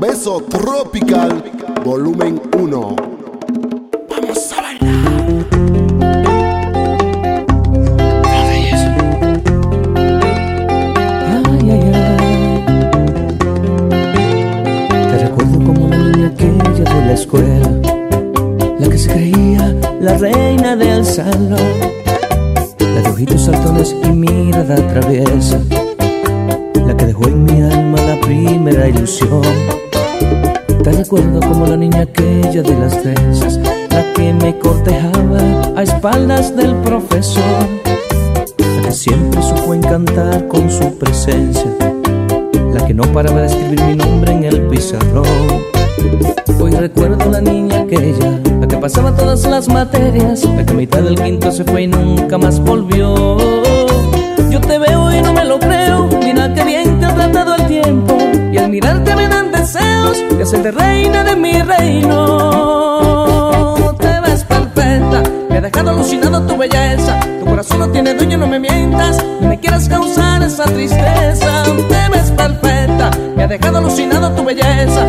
beso tropical, volumen 1. se fue y nunca más volvió. Yo te veo y no me lo creo, mira que bien te ha tratado el tiempo. Y al mirarte me dan deseos de hacerte reina de mi reino. Te ves perfecta, me ha dejado alucinado tu belleza. Tu corazón no tiene dueño, no me mientas, no me quieras causar esa tristeza. Te ves perfecta, me ha dejado alucinado tu belleza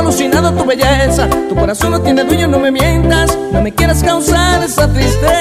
alucinado tu belleza. Tu corazón no tiene dueño, no me mientas. No me quieras causar esa tristeza.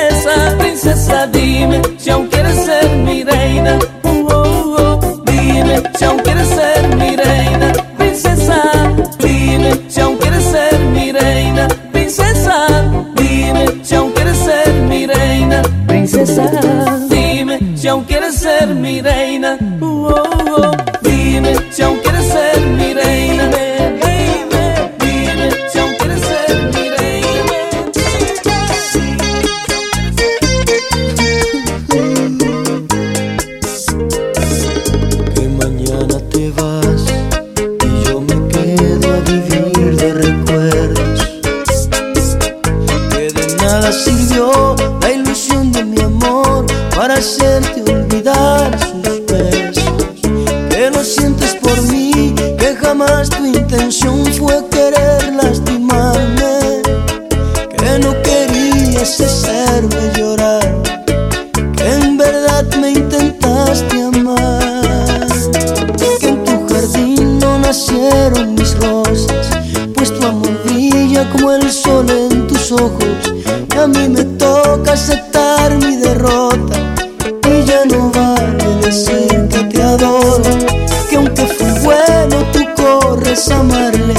amarle,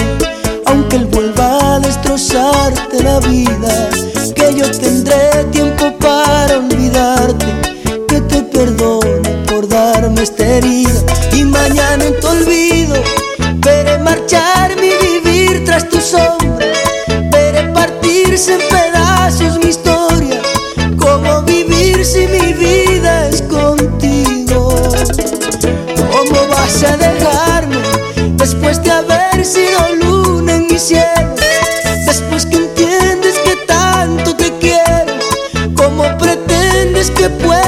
aunque él vuelva a destrozarte la vida. que puedo.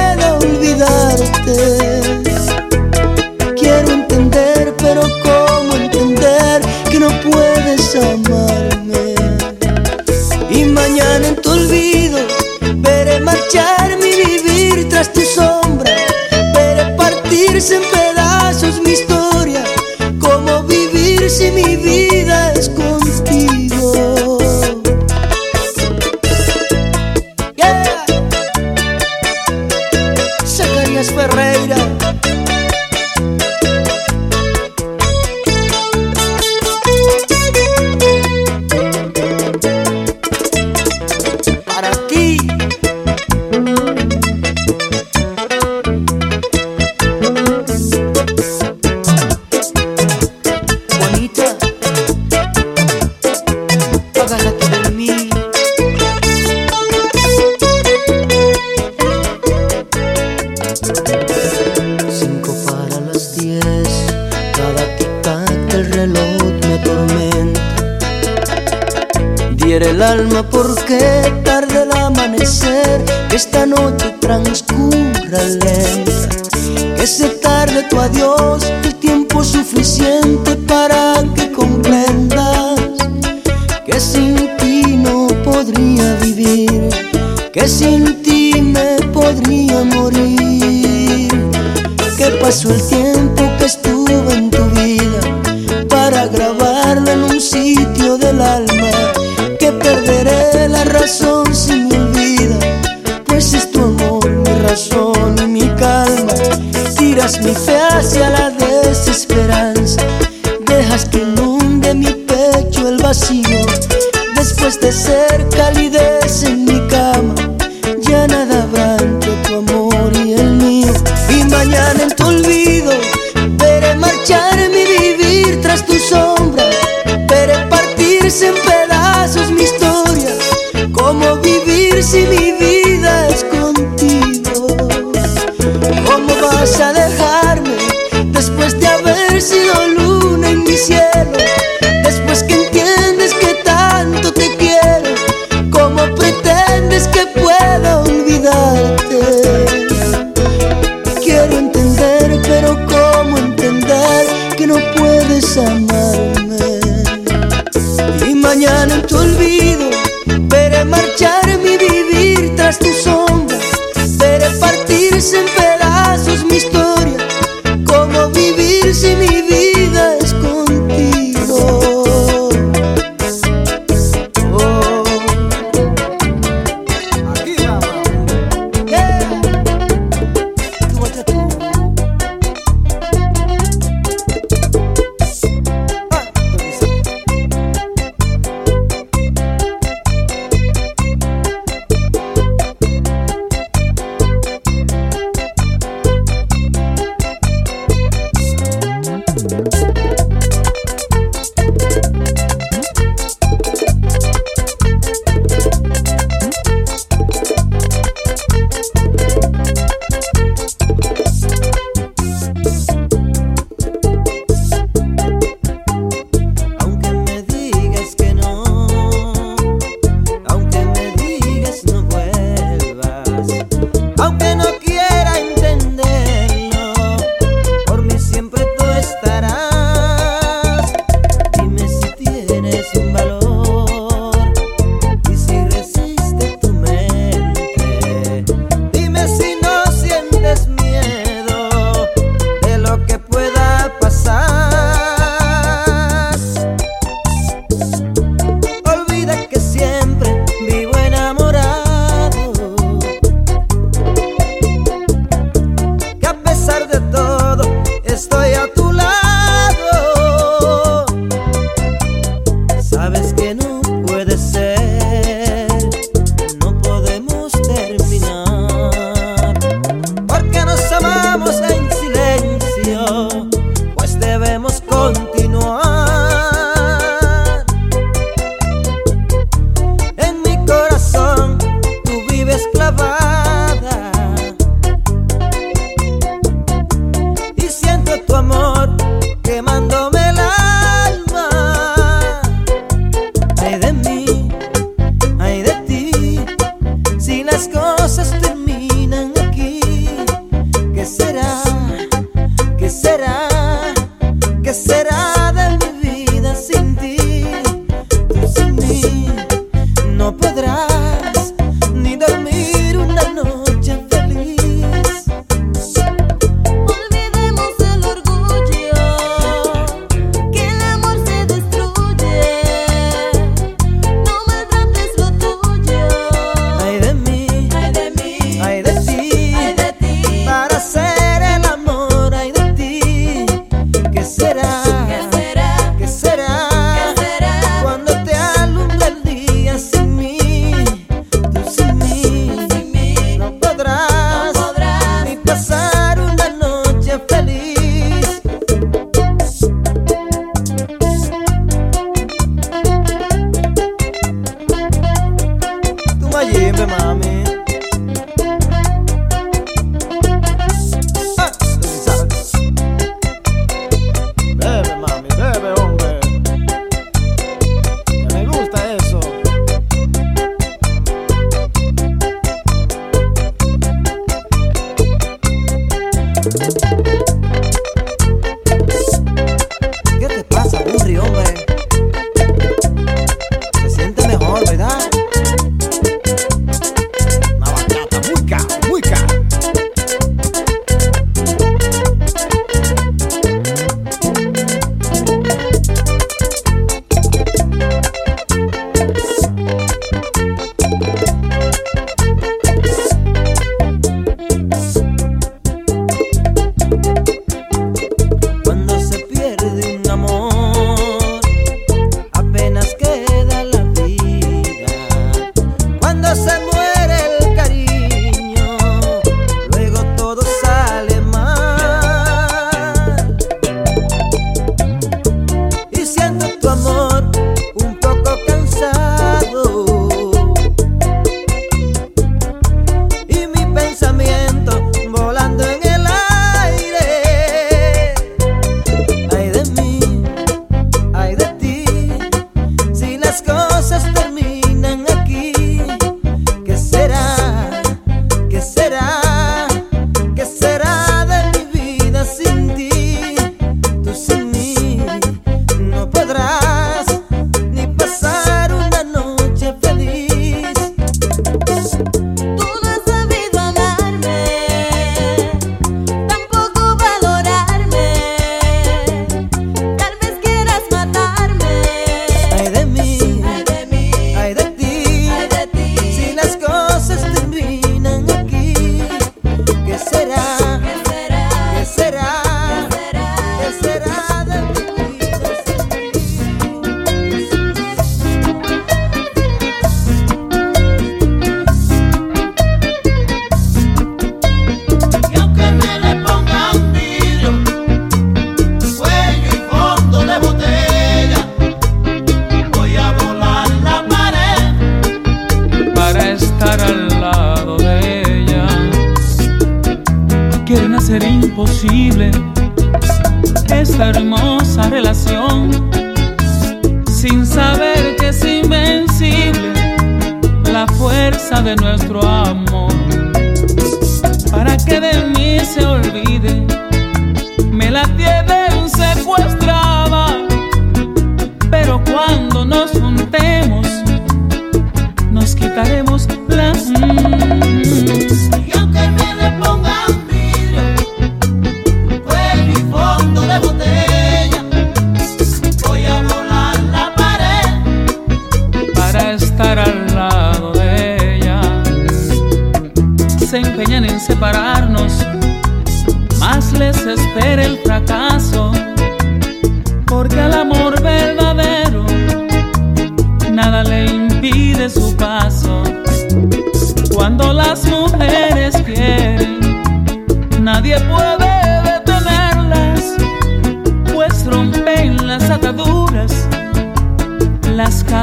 sin ti no podría vivir, que sin ti me podría morir. Que pasó el tiempo de ser calidez.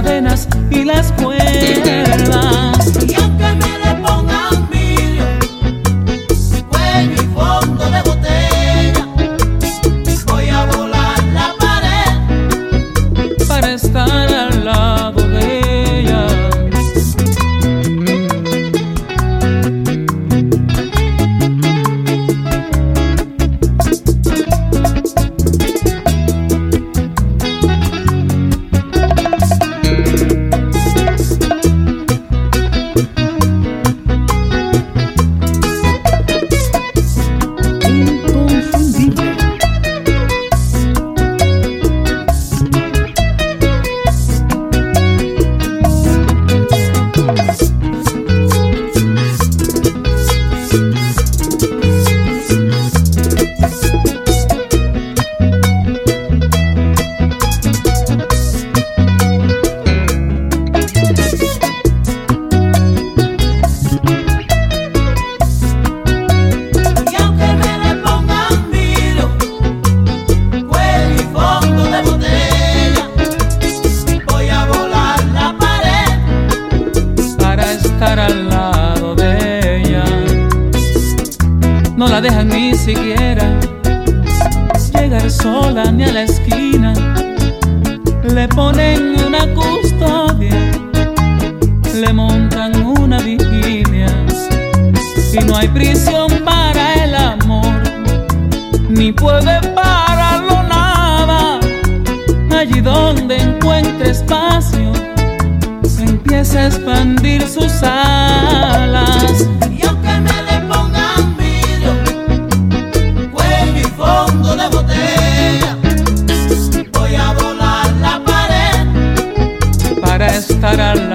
Voy para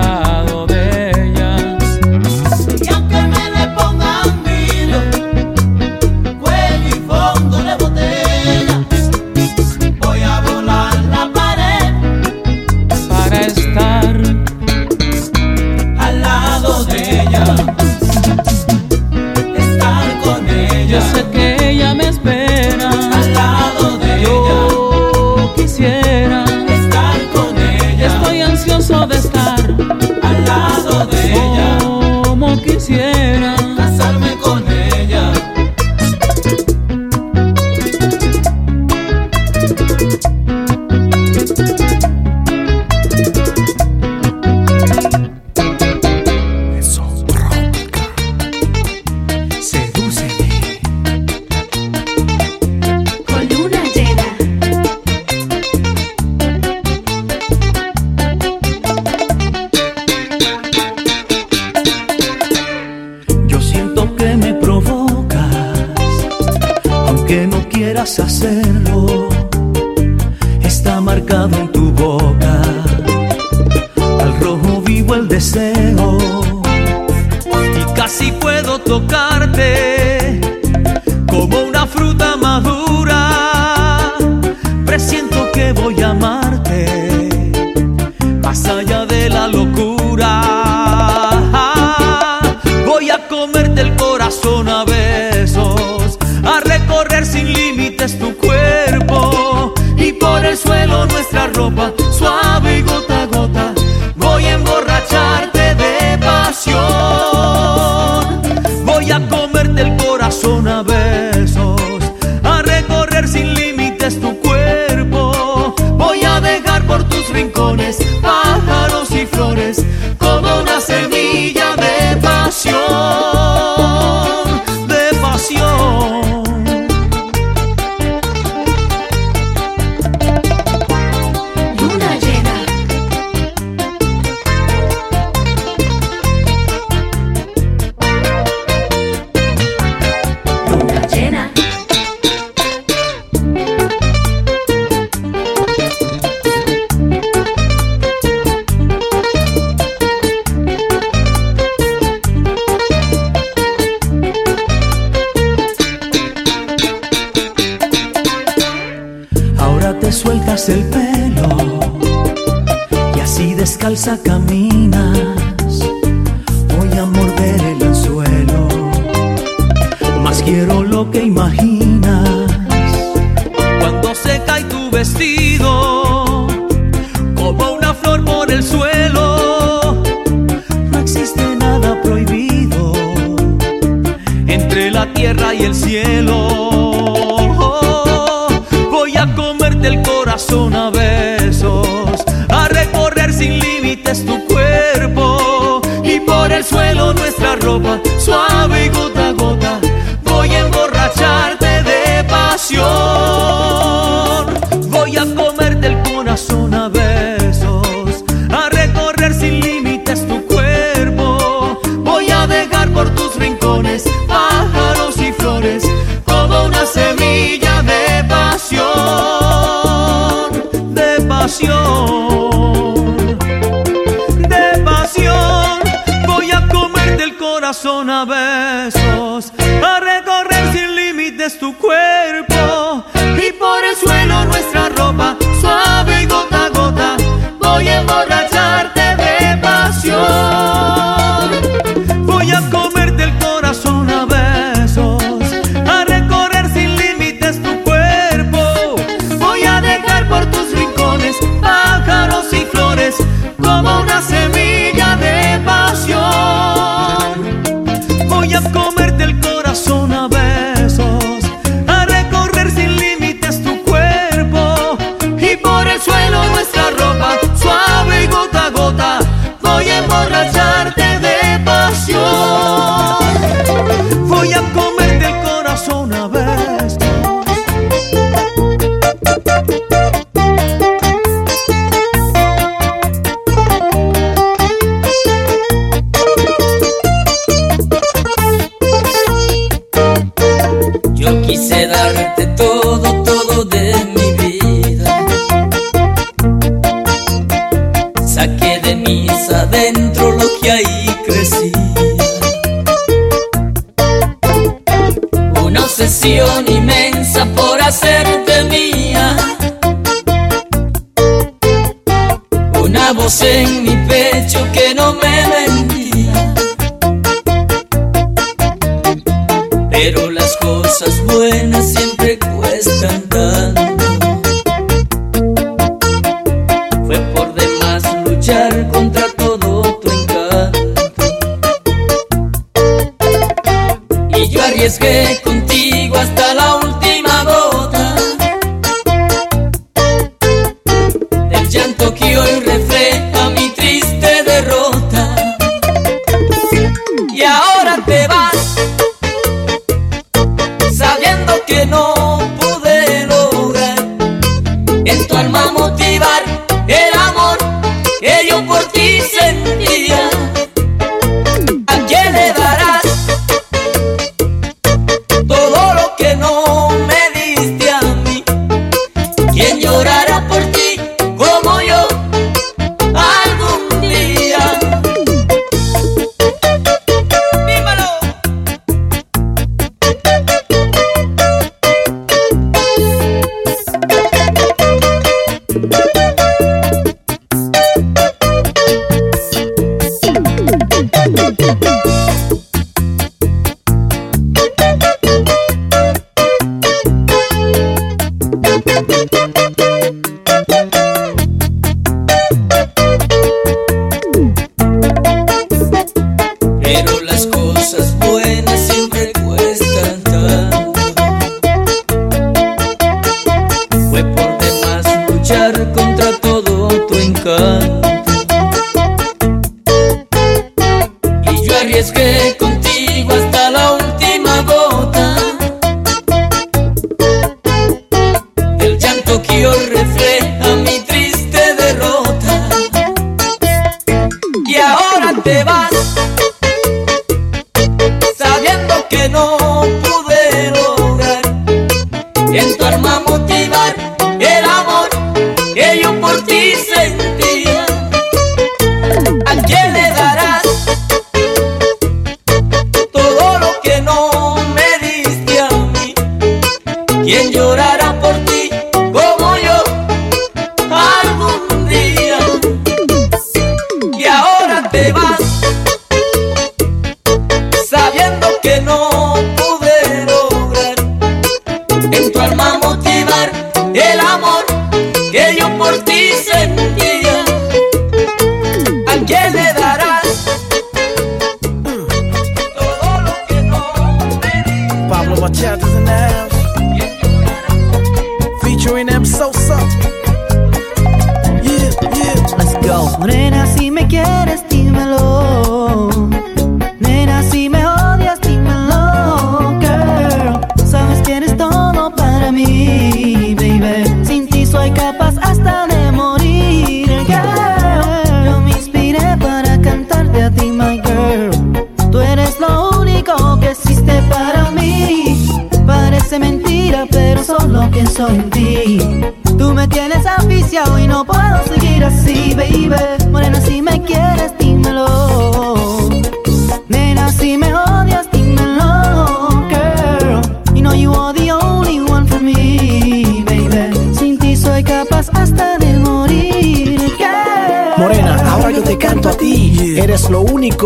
and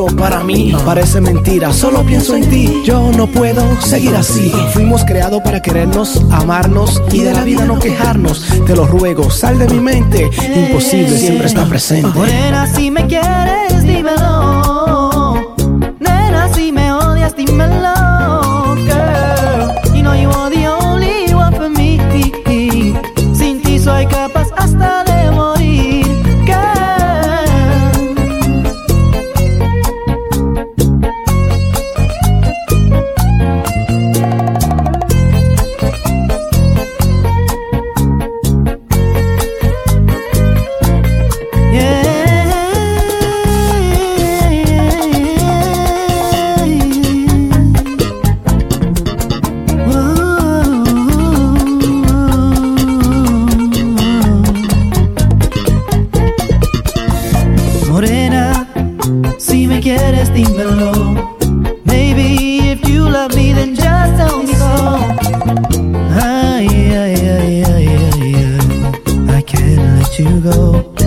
para mí. Parece mentira, solo pienso en ti. Yo no puedo seguir así. Fuimos creados para querernos, amarnos y de la vida no quejarnos. Te lo ruego, sal de mi mente. Imposible, siempre está presente. Morena, si me quieres, dímelo. to go.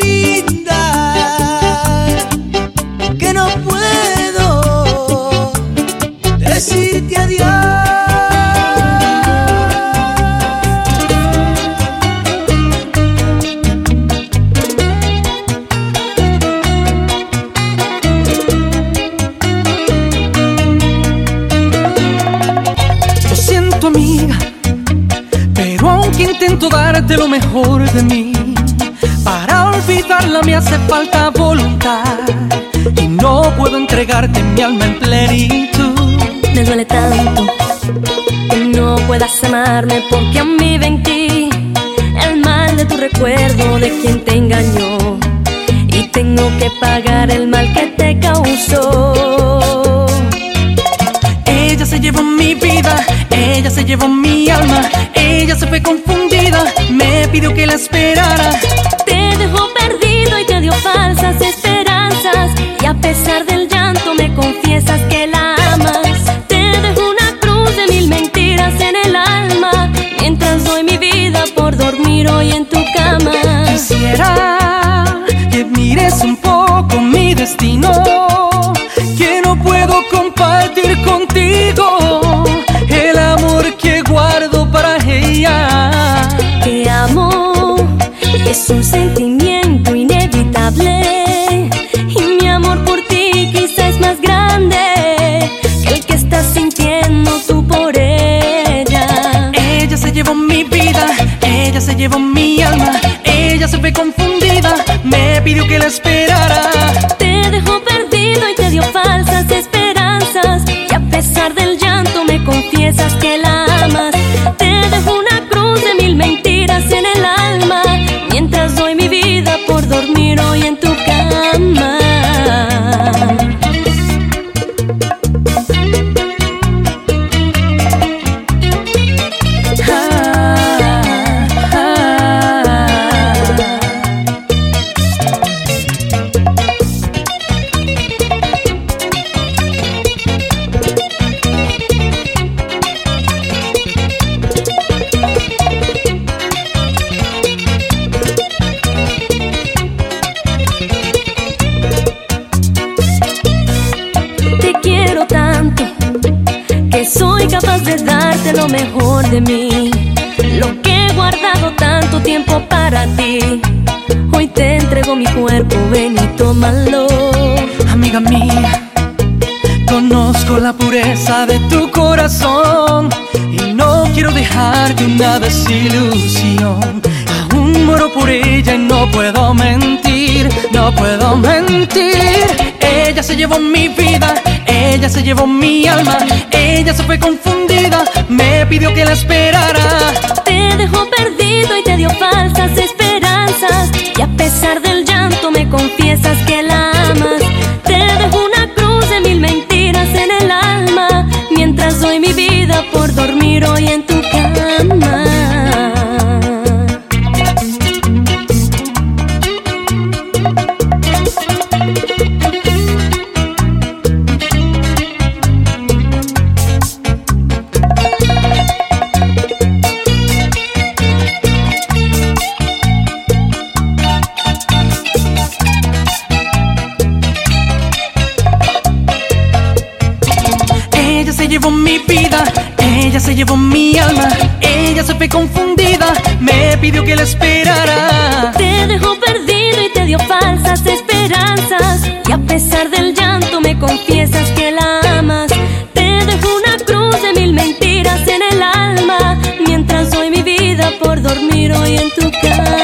linda. me hace falta voluntad y no puedo entregarte mi alma en plenitud. Me duele tanto que no puedas amarme porque a mí ven ti el mal de tu recuerdo de quien te engañó y tengo que pagar el mal que te causó. Ella se llevó mi vida, ella se llevó mi alma, ella se fue confundida, me pidió que la esperara y te dio falsas esperanzas. Y a pesar del llevo mi alma. Ella se ve confundida, me pidió que la espera de tu corazón y no quiero dejarte una desilusión. Aún muero por ella y no puedo mentir, no puedo mentir. Ella se llevó mi vida, ella se llevó mi alma, ella se fue confundida, me pidió que la esperara. Te dejó perdido y te dio falsas esperanzas y a pesar del llanto me confiesas que quiero y tu casa.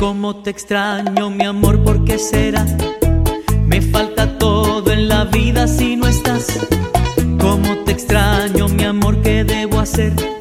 Cómo te extraño, mi amor, ¿por qué será? Me falta todo en la vida si no estás. Cómo te extraño, mi amor, ¿qué debo hacer?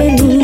Lee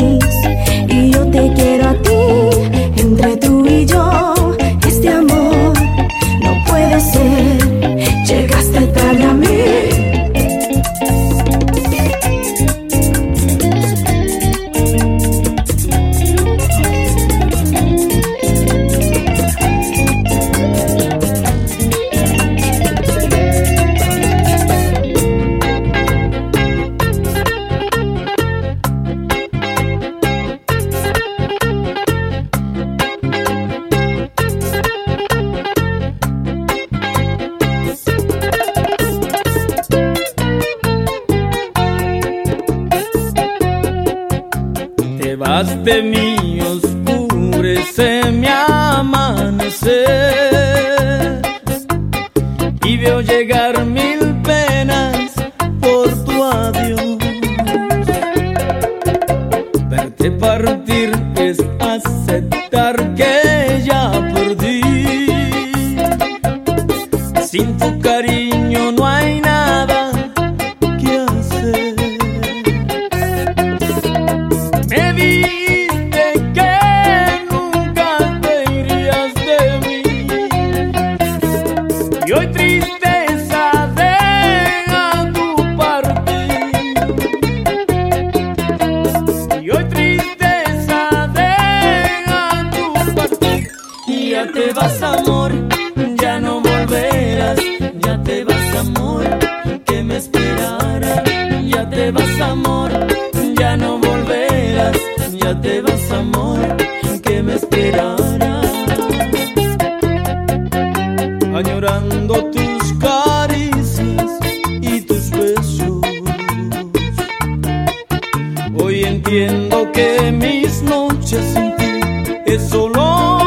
es solo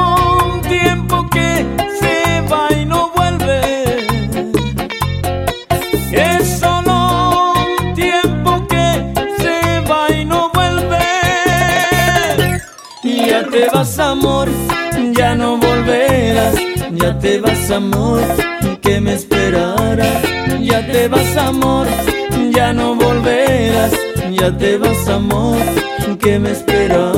un tiempo que se va y no vuelve. Es solo un tiempo que se va y no vuelve. Ya te vas amor, ya no volverás. Ya te vas amor, que me esperara. Ya te vas amor, ya no volverás. Ya te vas amor, que me esperara.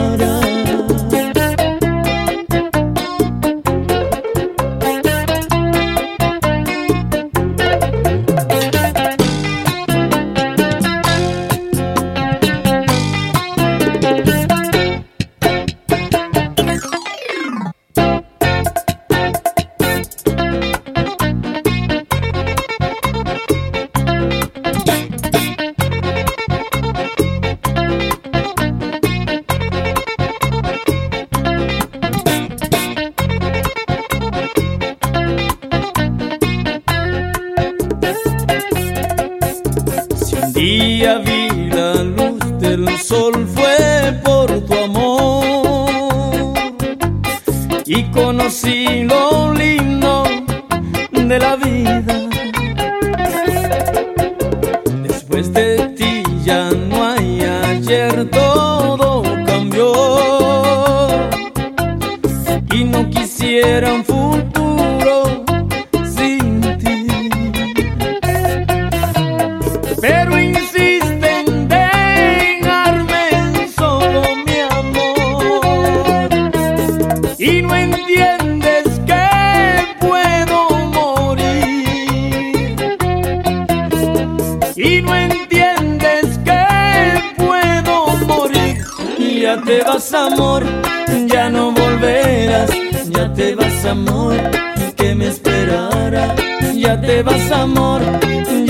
Que me esperara. Ya te vas amor,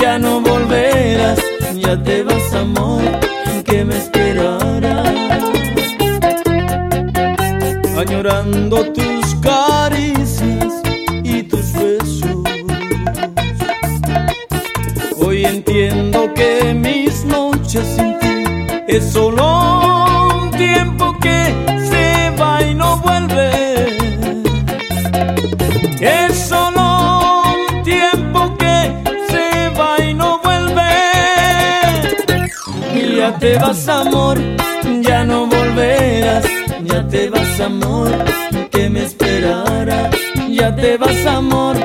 ya no volverás. Ya te vas amor, que me esperara. Añorando tus vas amor, ya no volverás. Ya te vas amor, que me esperara. Ya te vas amor,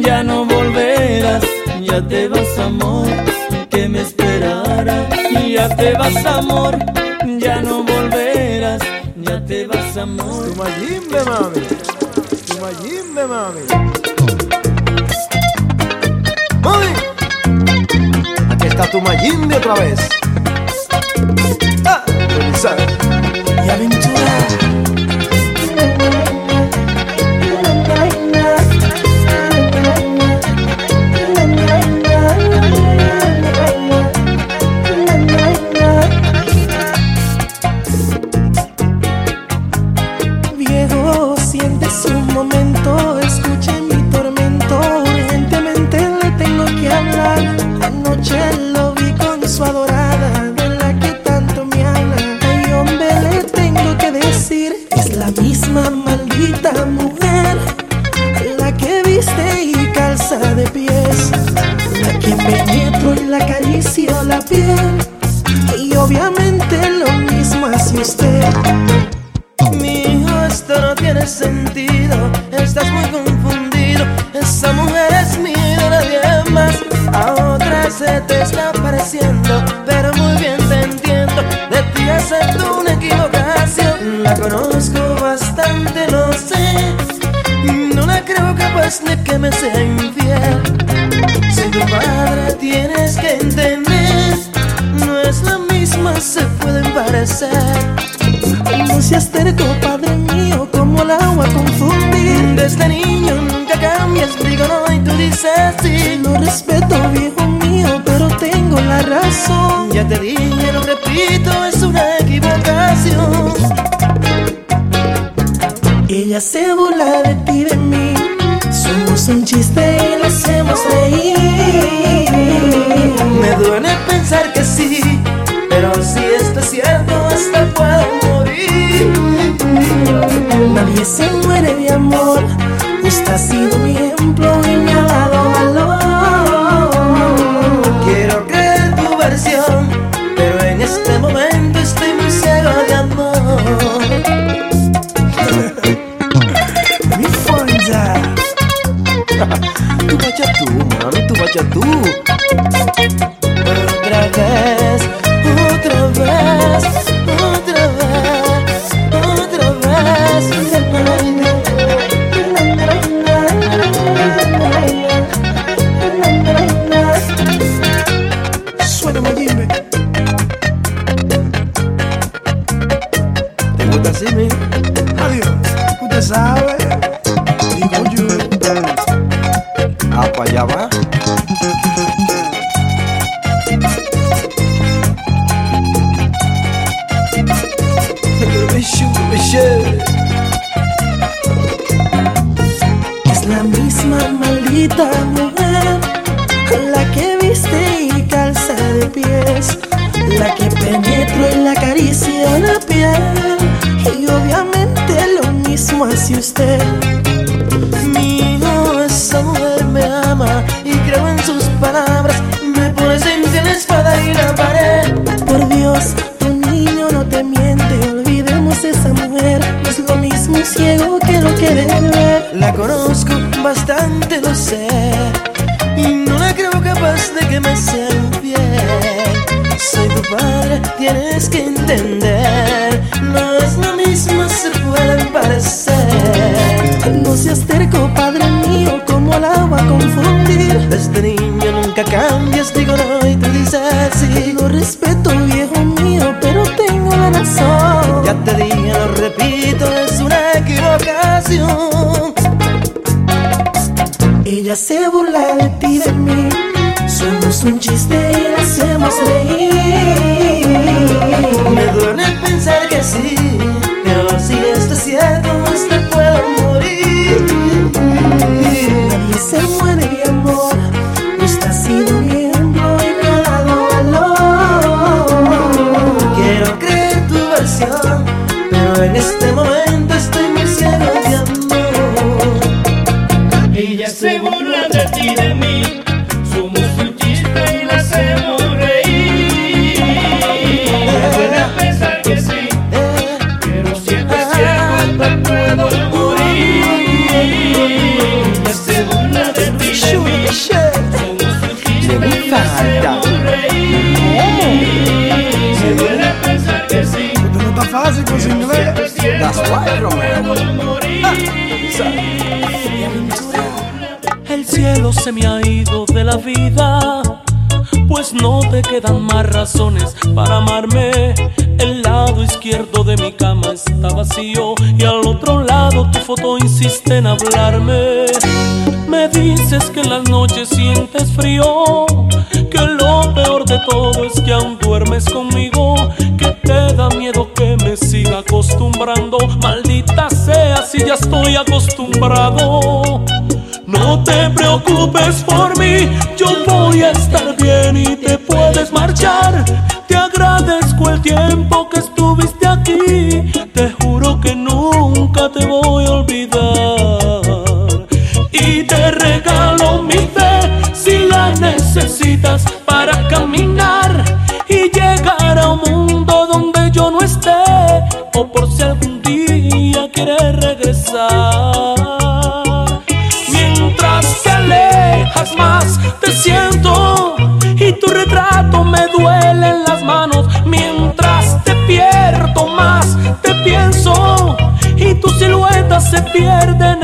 ya no volverás. Ya te vas amor, que me esperara. Y ya te vas amor, ya no volverás. Ya te vas amor. Tu mayimbe, mami. Tu mayimbe, mami. Mami. Aquí está tu mayimbe otra vez. 쌀 se te está pareciendo, pero muy bien te entiendo. De ti acepto una equivocación. La conozco bastante, lo sé. No la creo capaz de que me sea infiel. Soy tu padre, tienes que entender. No es la misma, se pueden parecer. No seas terco, padre mío, como el agua confundir. Desde niño nunca cambias, digo no y tú dices sí. Lo respeto, viejo Ya te dije, lo repito, es una equivocación. Ella se burla de ti y de mí. Somos un chiste y lo hacemos reír. Me duele pensar que sí, pero si esto es cierto, hasta puedo morir. Nadie se muere de amor. Usted ha sido mi ejemplo y me mami, tu la que penetro y la acaricia la piel, y obviamente lo mismo hace usted. Mi mujer me ama y creo en sus palabras. Me pones entre la espada y la pared. Por Dios, tu niño no te miente, olvidemos esa mujer, no es lo mismo ciego que lo que debe ver. La conozco bastante, lo sé. Y no la creo capaz de que me sea tienes que entender. No es lo mismo, se pueden parecer. No seas terco, padre mío, como el agua confundir. Desde niño nunca cambias, digo no y tú dices sí. Lo respeto, viejo mío, pero tengo la razón. Ya te dije, lo repito, es una equivocación. Ella se burla de ti de mí. Somos un chiste El cielo se me ha ido de la vida, pues no te quedan más razones para amarme. El lado izquierdo de mi cama está vacío y al otro lado tu foto insiste en hablarme. Me dices que en las noches sientes frío, que lo peor de todo es que aún duermes conmigo, que te da miedo que me siga acostumbrando. Si ya estoy acostumbrado. No te preocupes por mí, yo voy a estar bien y te puedes marchar. Te agradezco el tiempo que estuviste aquí, te juro que nunca te voy a olvidar. Y te regalo mi fe si la necesitas Mientras te alejas más, te siento y tu retrato me duele en las manos. Mientras te pierdo más, te pienso y tu silueta se pierde en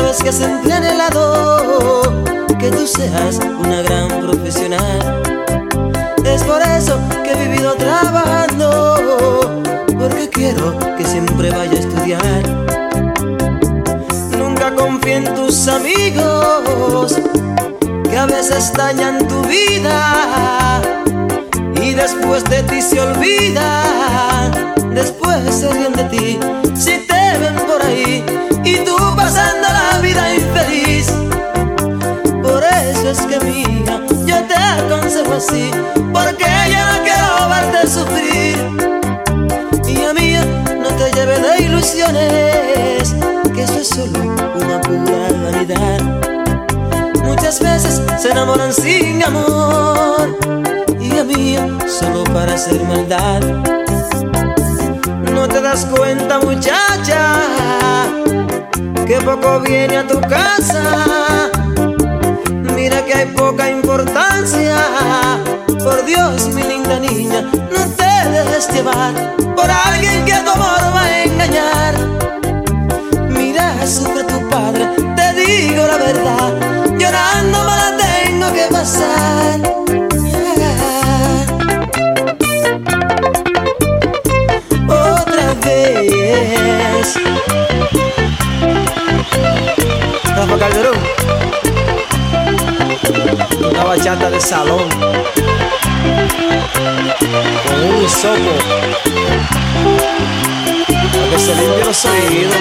mía, sabes que he anhelado que tú seas una gran profesional. Es por eso que he vivido trabajando, porque quiero que siempre vaya a estudiar. Nunca confíe en tus amigos, que a veces dañan tu vida y después de ti se olvidan. Después se ríen de ti si te ven por ahí y tú pasando la vida infeliz. Por eso es que mija, yo te aconsejo así, porque yo no quiero verte sufrir. Hija mía, no te lleves de ilusiones, que eso es solo una pura vanidad. Muchas veces se enamoran sin amor, hija mía, solo para hacer maldad. No te das cuenta, muchacha, que poco viene a tu casa. Mira que hay poca importancia. Por Dios, mi linda niña, no te dejes llevar por alguien que a tu amor va a engañar. Mira, sufre tu padre, te digo la verdad. Llorando me la tengo que pasar. loteada do salão. Com um só, pô. Eu gostaria de ter o sorriso